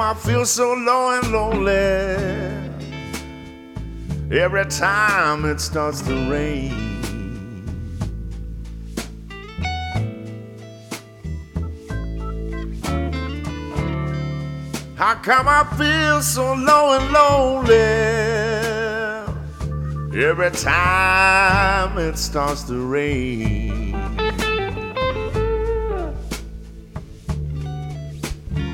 Come, I feel so low and lonely. Every time it starts to rain. How come I feel so low and lonely every time it starts to rain?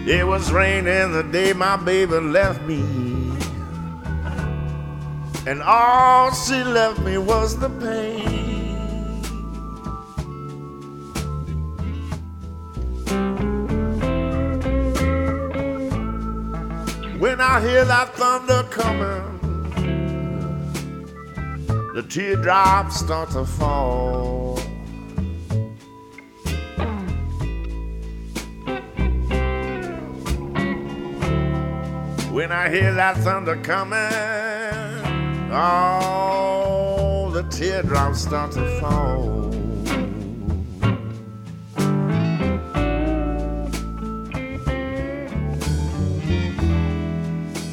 It was raining the day my baby left me. And all she left me was the pain. When I hear that thunder coming, the teardrops start to fall. When I hear that thunder coming, all the teardrops start to fall.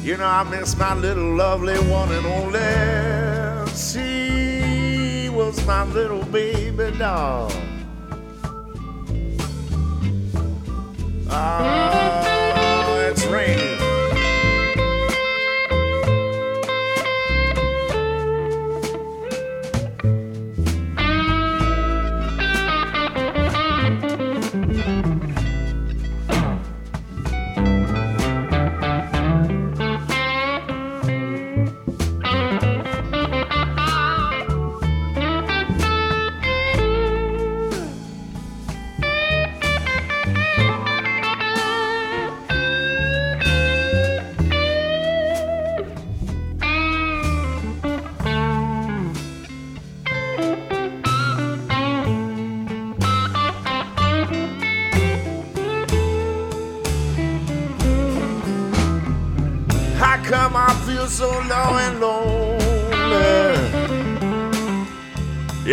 You know, I miss my little lovely one and only. She was my little baby doll. Oh, it's raining.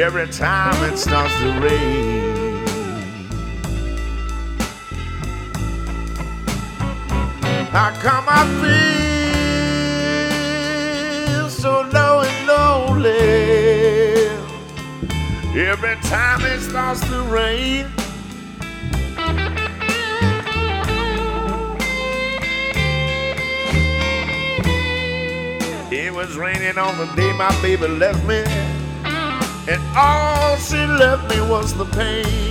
Every time it starts to rain? How come I feel so low and lonely every time it starts to rain? It was raining on the day my baby left me, and all she left me was the pain.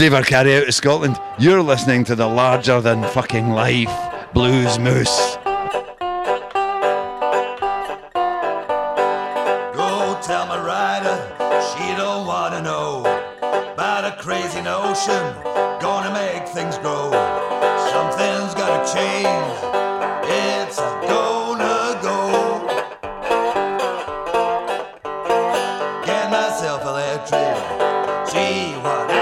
David Carey out of Scotland. You're listening to the larger than fucking life Blues Moose. Go tell my rider she don't wanna know about a crazy notion gonna make things grow. Something's gotta change. It's gonna go. Get myself electric. See what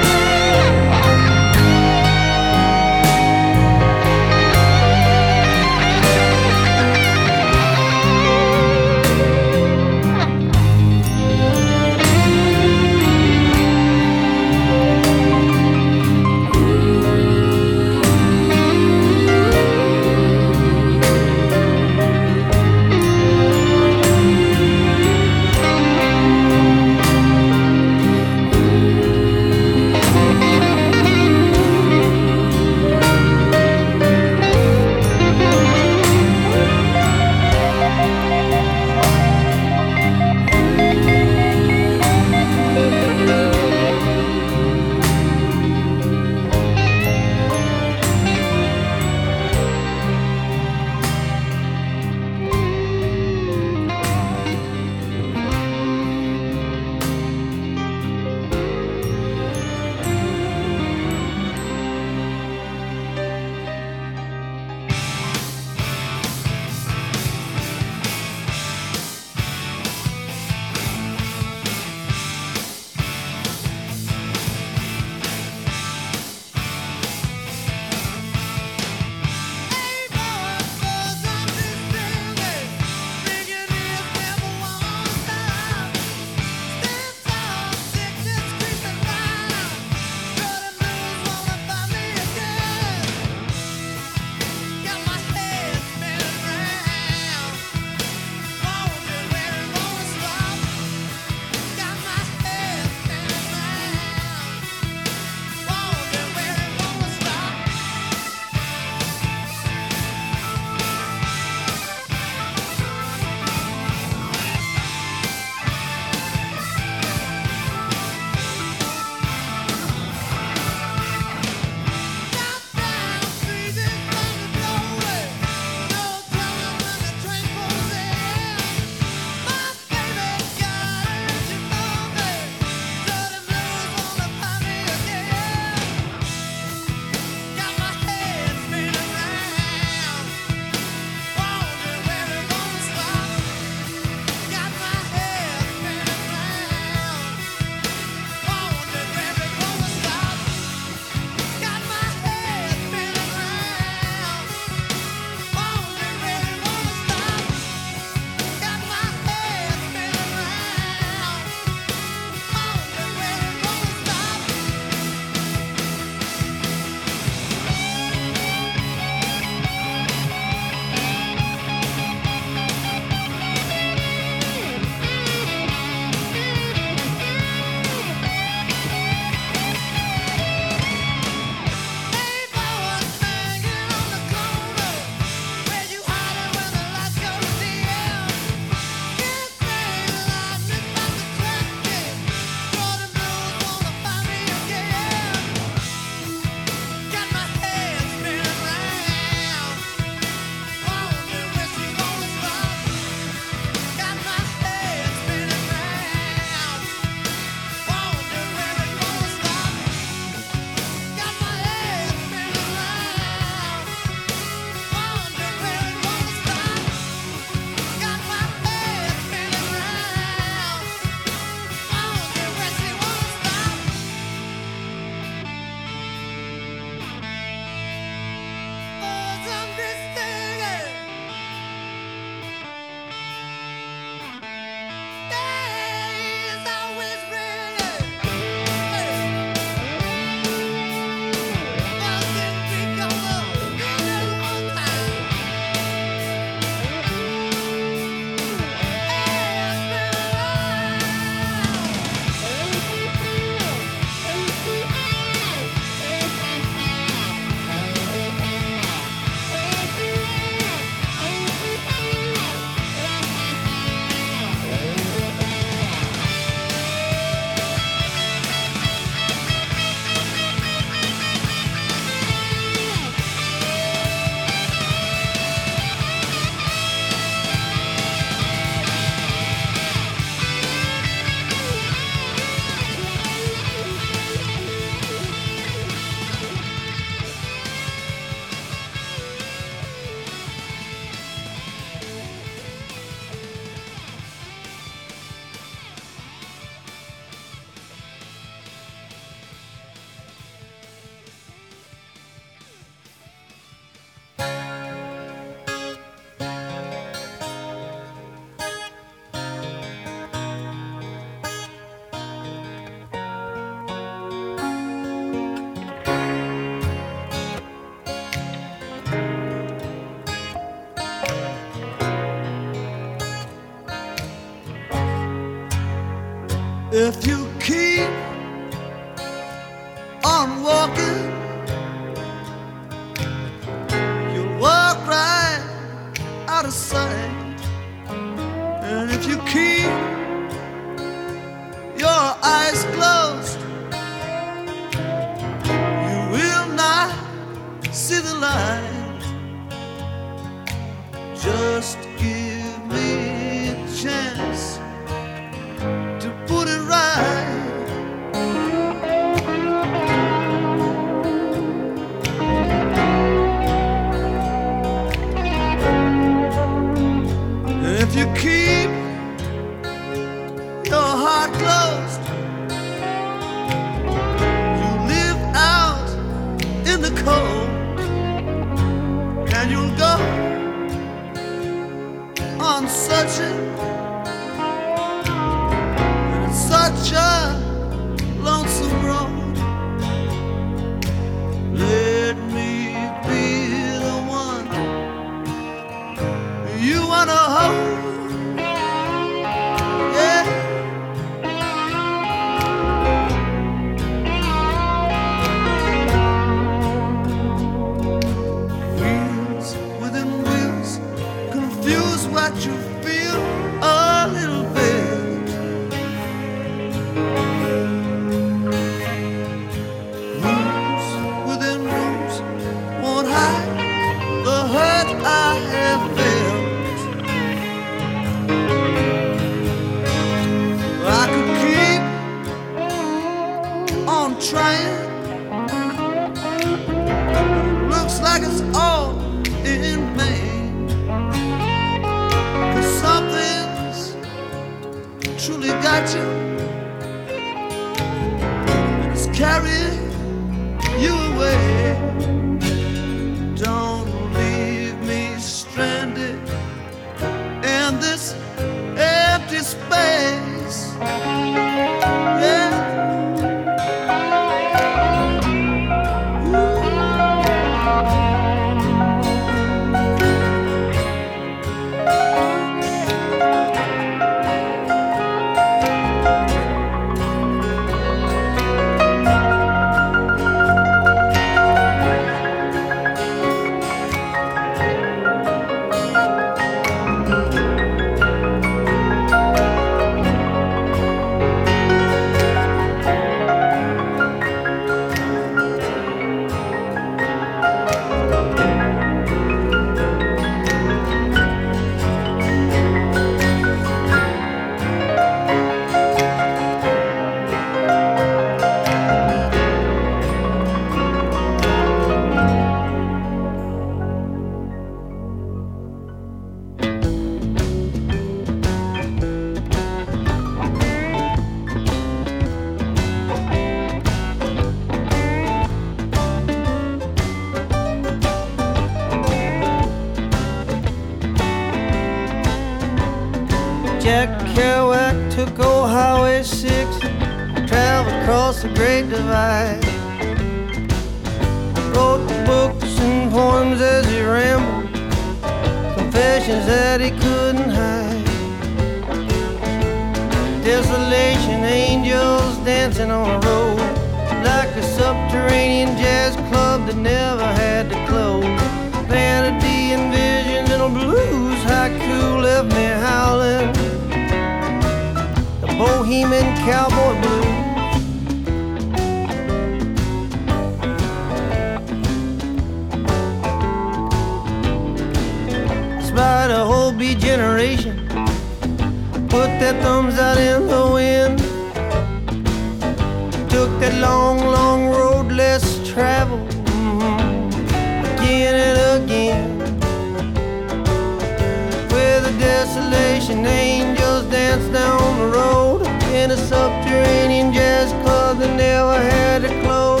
Russian angels dance down the road in a subterranean jazz club that never had to close.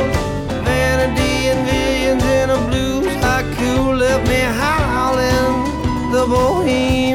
Vanity and visions in a blues haiku left me howling the bohemian.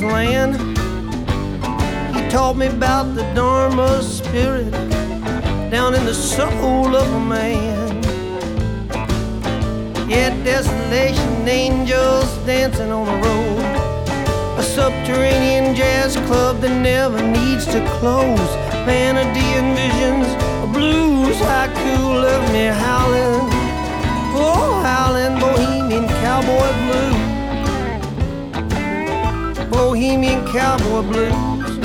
Land. He taught me about the Dharma spirit down in the soul of a man. Yet desolation angels dancing on the road. A subterranean jazz club that never needs to close. Vanity and visions of blues haiku left me howling. Oh, howling bohemian cowboy blues. Bohemian cowboy blues.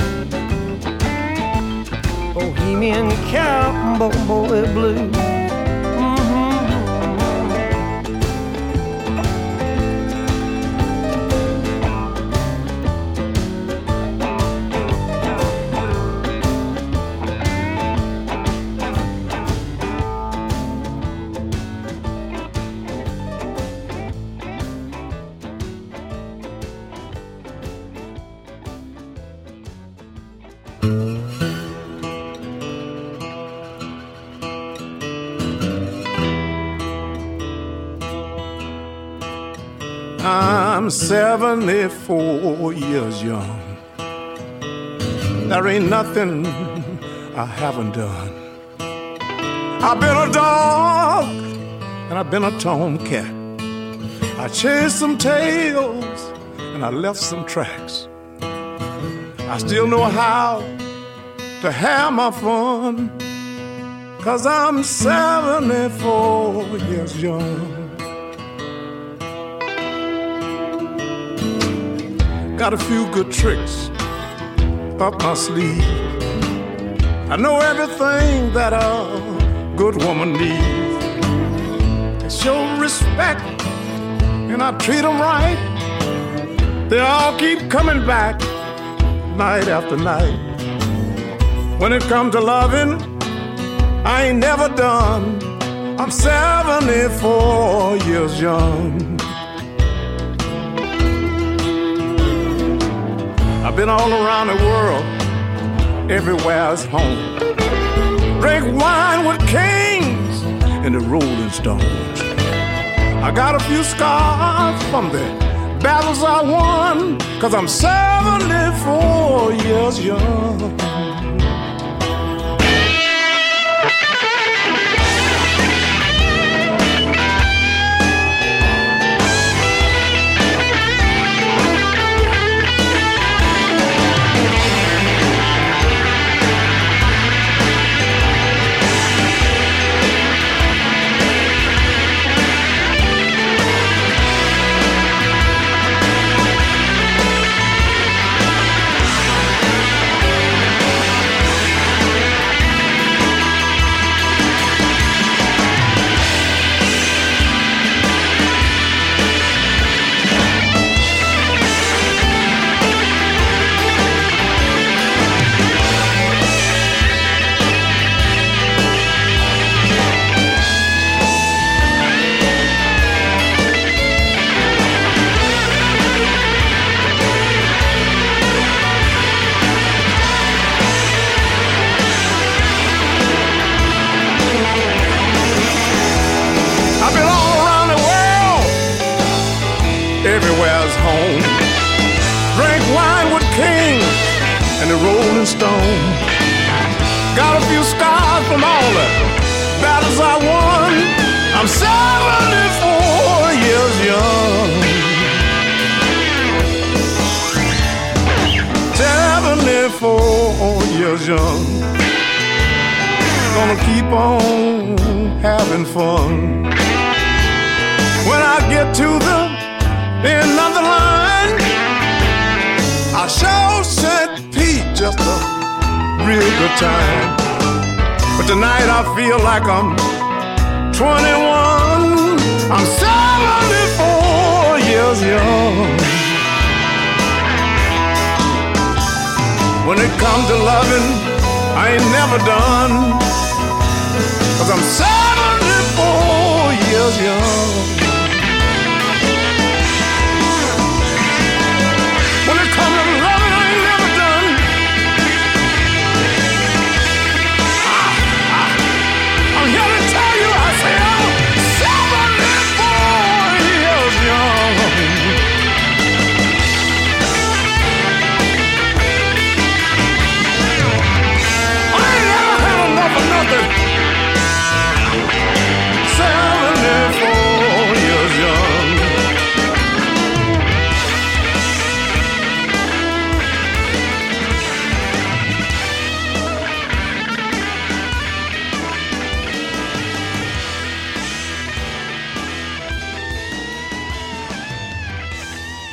Bohemian cowboy blues. I'm 74 years young. There ain't nothing I haven't done. I've been a dog and I've been a tomcat. I chased some tails and I left some tracks. I still know how to have my fun. Cause I'm 74 years young. Got a few good tricks up my sleeve. I know everything that a good woman needs. I show respect and I treat them right. They all keep coming back night after night. When it comes to loving, I ain't never done. I'm 74 years young. I've been all around the world, everywhere's home. Drink wine with kings and the Rolling Stones. I got a few scars from the battles I won, cause I'm 74 years young. 74 years. When it comes to loving, I ain't never done. Cause I'm 74 years young.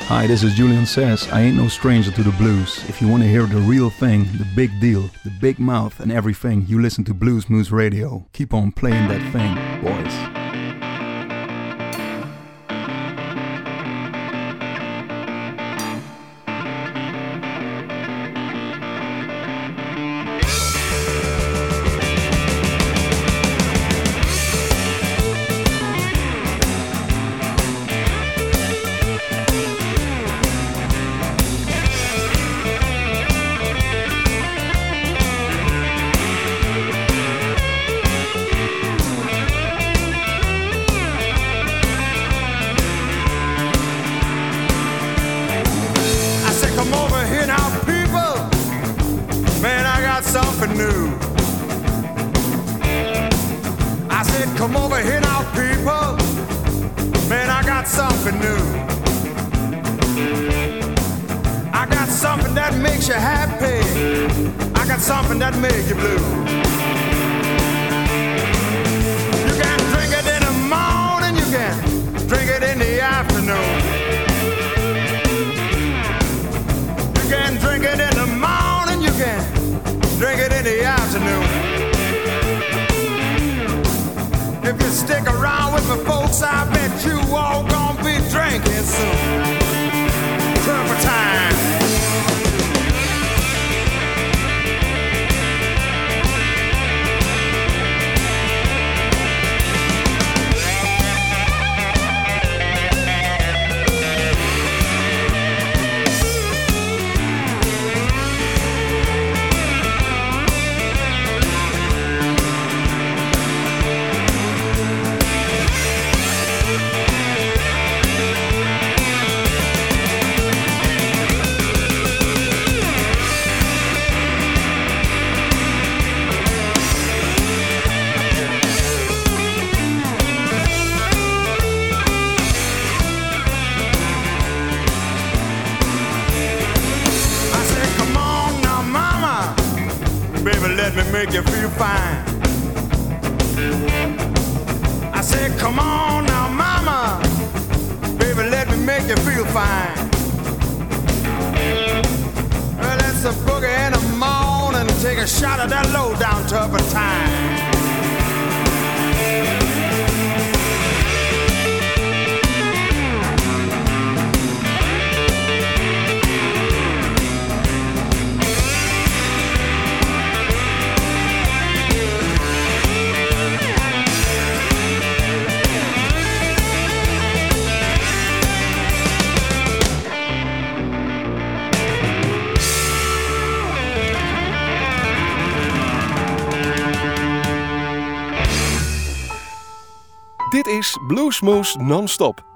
Hi, this is Julian Sas. I ain't no stranger to the blues. If you want to hear the real thing, the big deal, the big mouth, and everything, you listen to Blues Moose Radio. Keep on playing that thing, boys. something that made you blue. You can drink it in the morning, you can drink it in the afternoon. You can drink it in the morning, you can drink it in the afternoon. If you stick around with my folks, I bet you all gonna be drinking soon. make you feel fine. I said, come on now, mama. Baby, let me make you feel fine. Well, that's a boogie in the morning. Take a shot of that low down turpentine. Bluesmoes non-stop.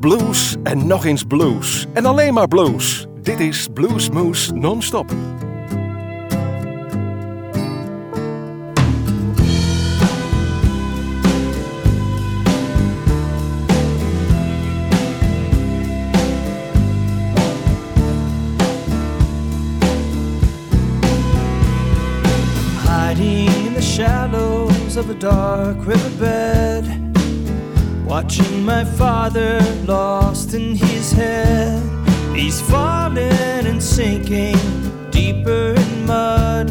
Blues, en nog eens blues. En alleen maar blues. Dit is Blues Moose Non-Stop. hiding in the shallows of a dark riverbed, watching my father lost in his head. He's falling and sinking deeper in mud.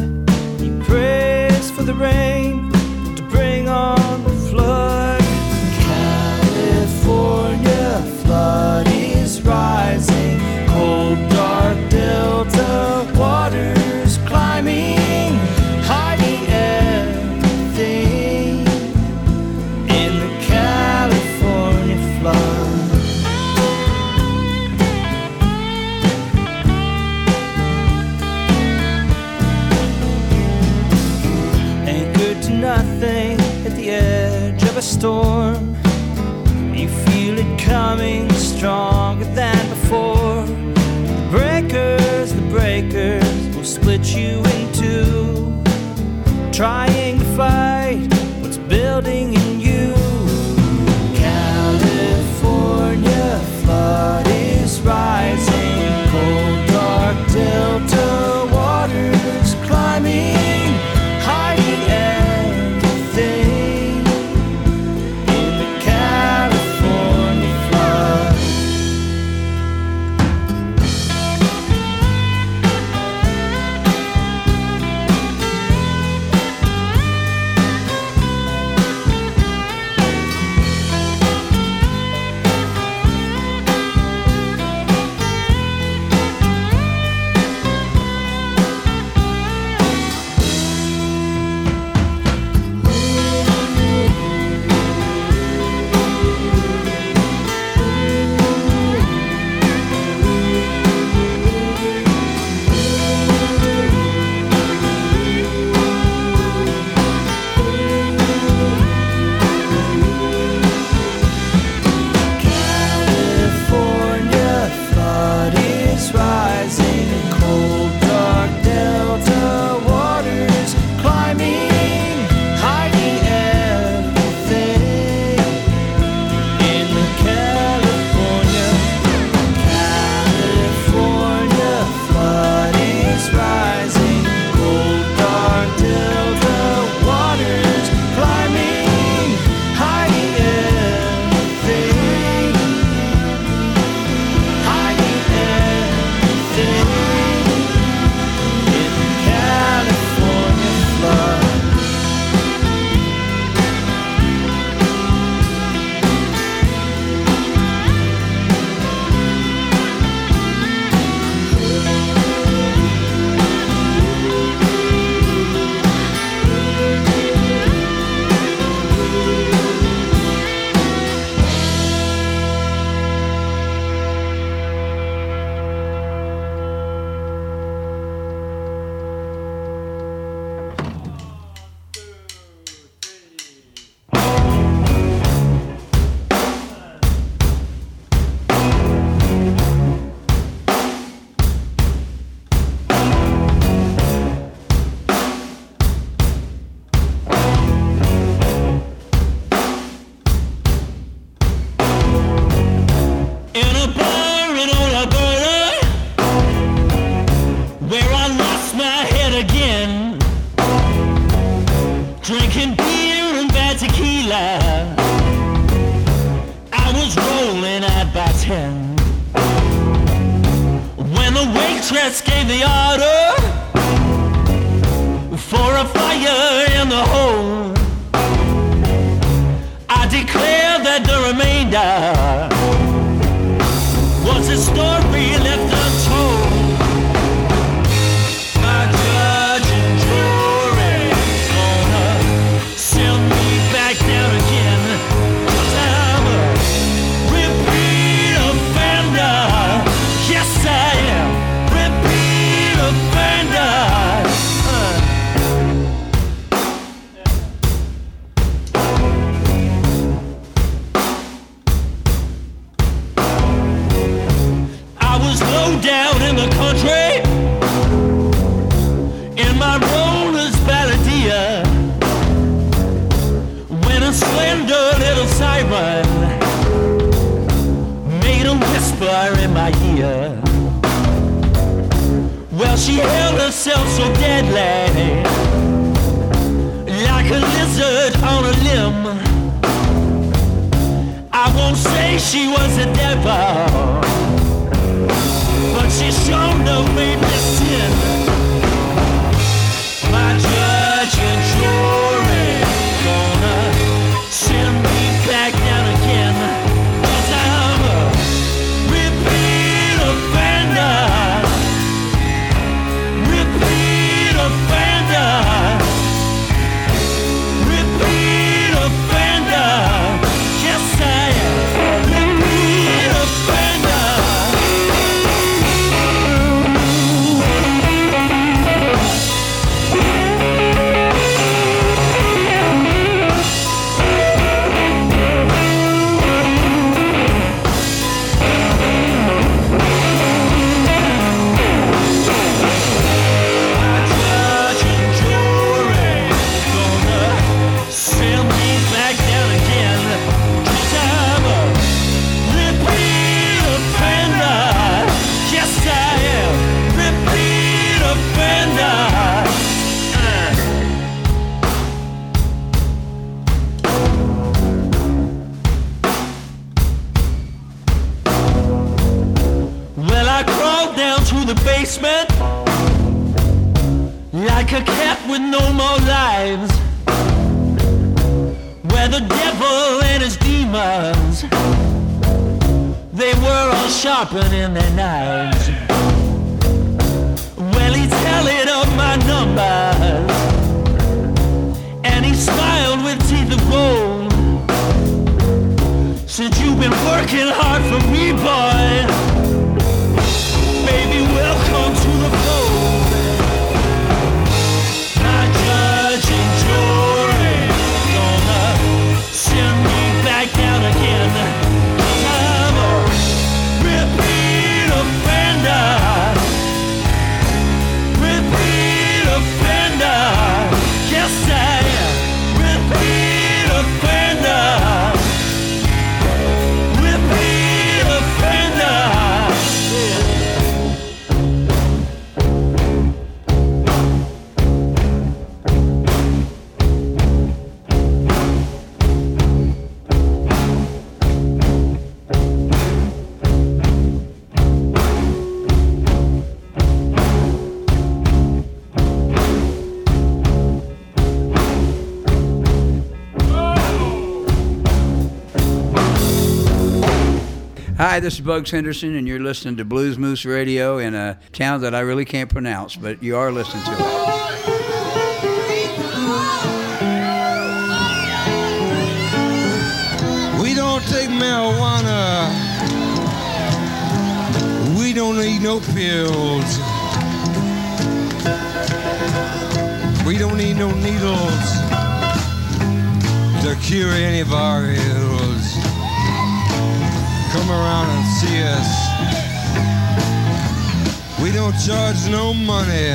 He prays for the rain to bring on the flood. California Trying again, drinking beer and bad tequila. I was rolling out by ten when the waitress gave the order for a fire in the hole. I declare that the remainder was a story left she held herself so deadly, like a lizard on a limb. I won't say she was a devil, but she sure enough made me sin. My judge and jury Hi, this is Bugs Henderson, and you're listening to Blues Moose Radio in a town that I really can't pronounce, but you are listening to it. We don't take marijuana. We don't need no pills. We don't need no needles to cure any of our ills. Come around and see us. We don't charge no money.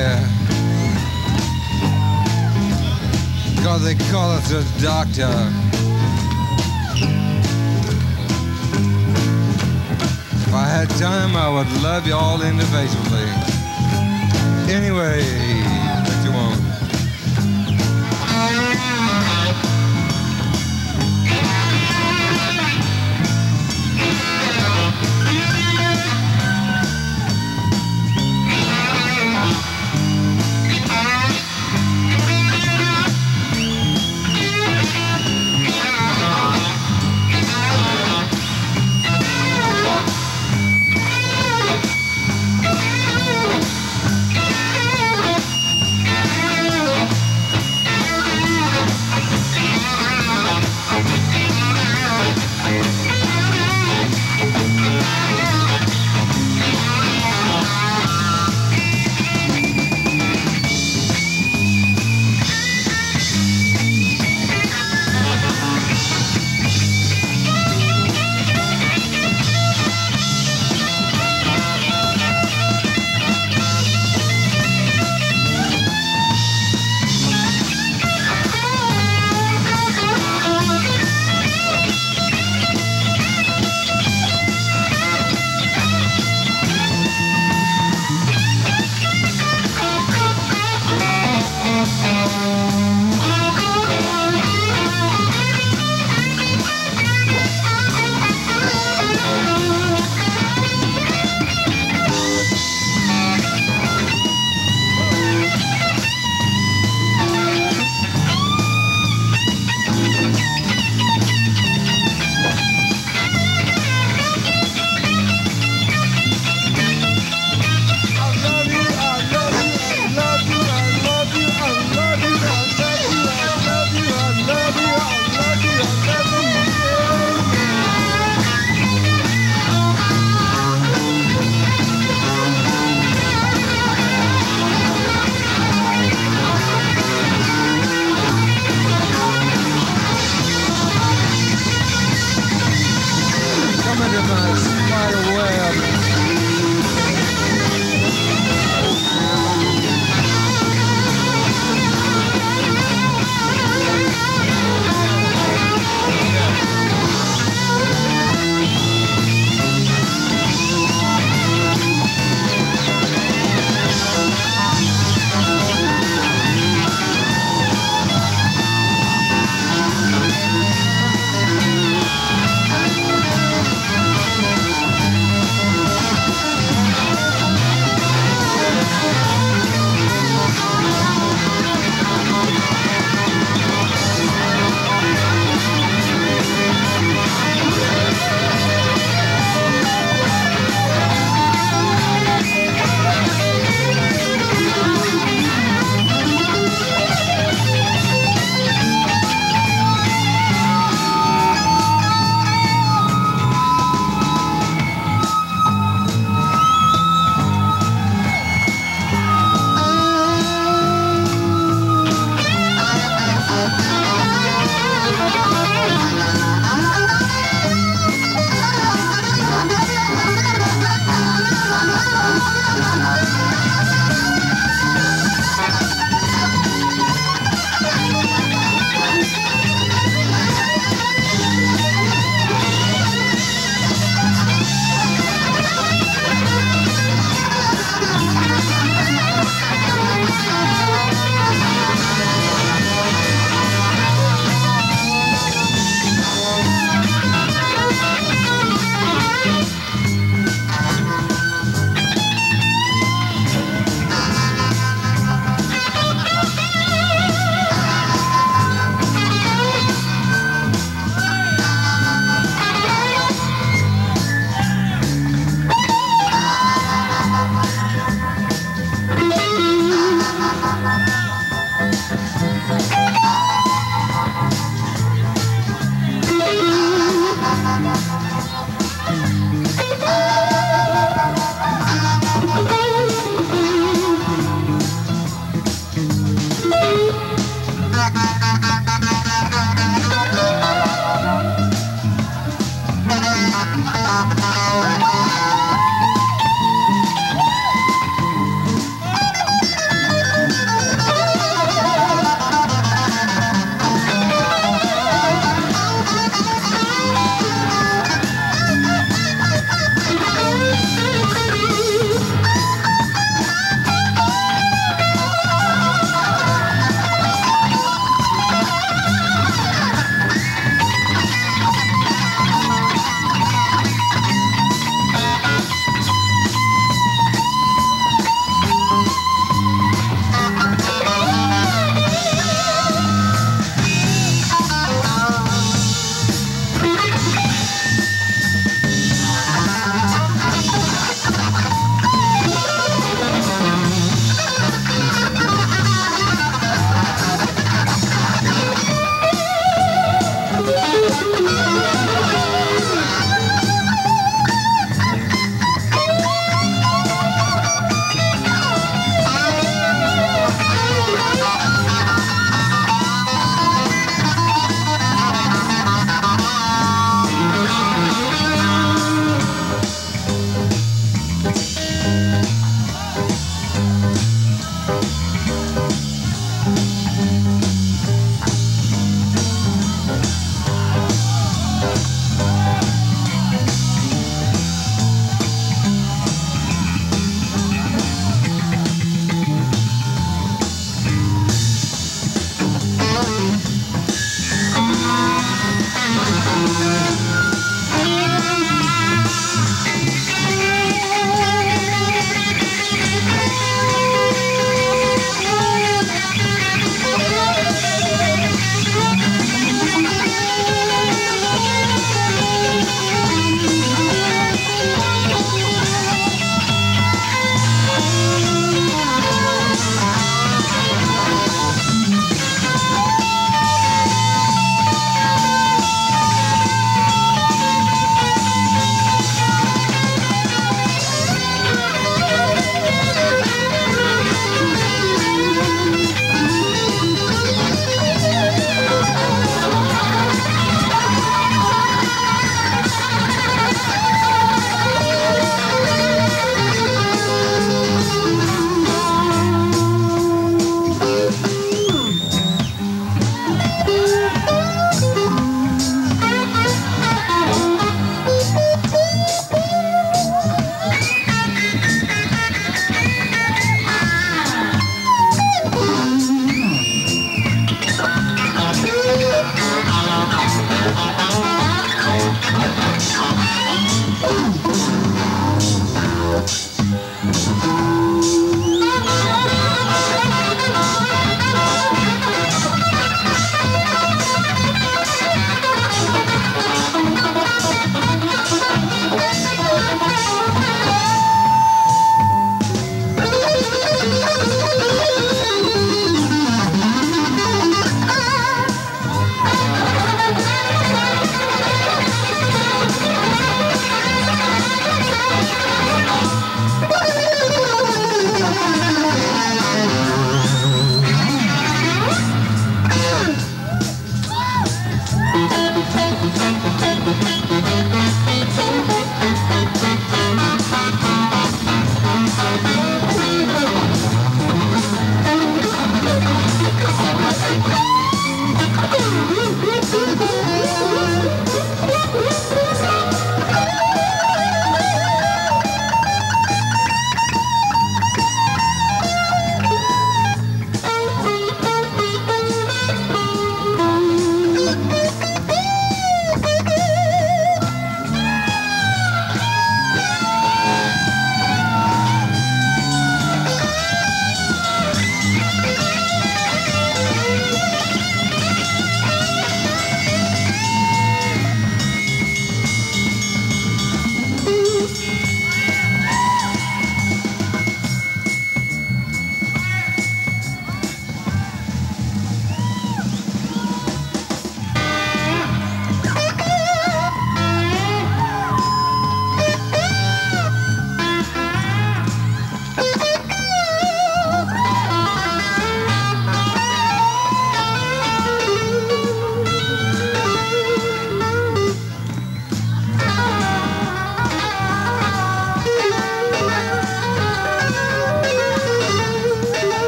Cause they call us a doctor. If I had time, I would love you all individually. Anyway,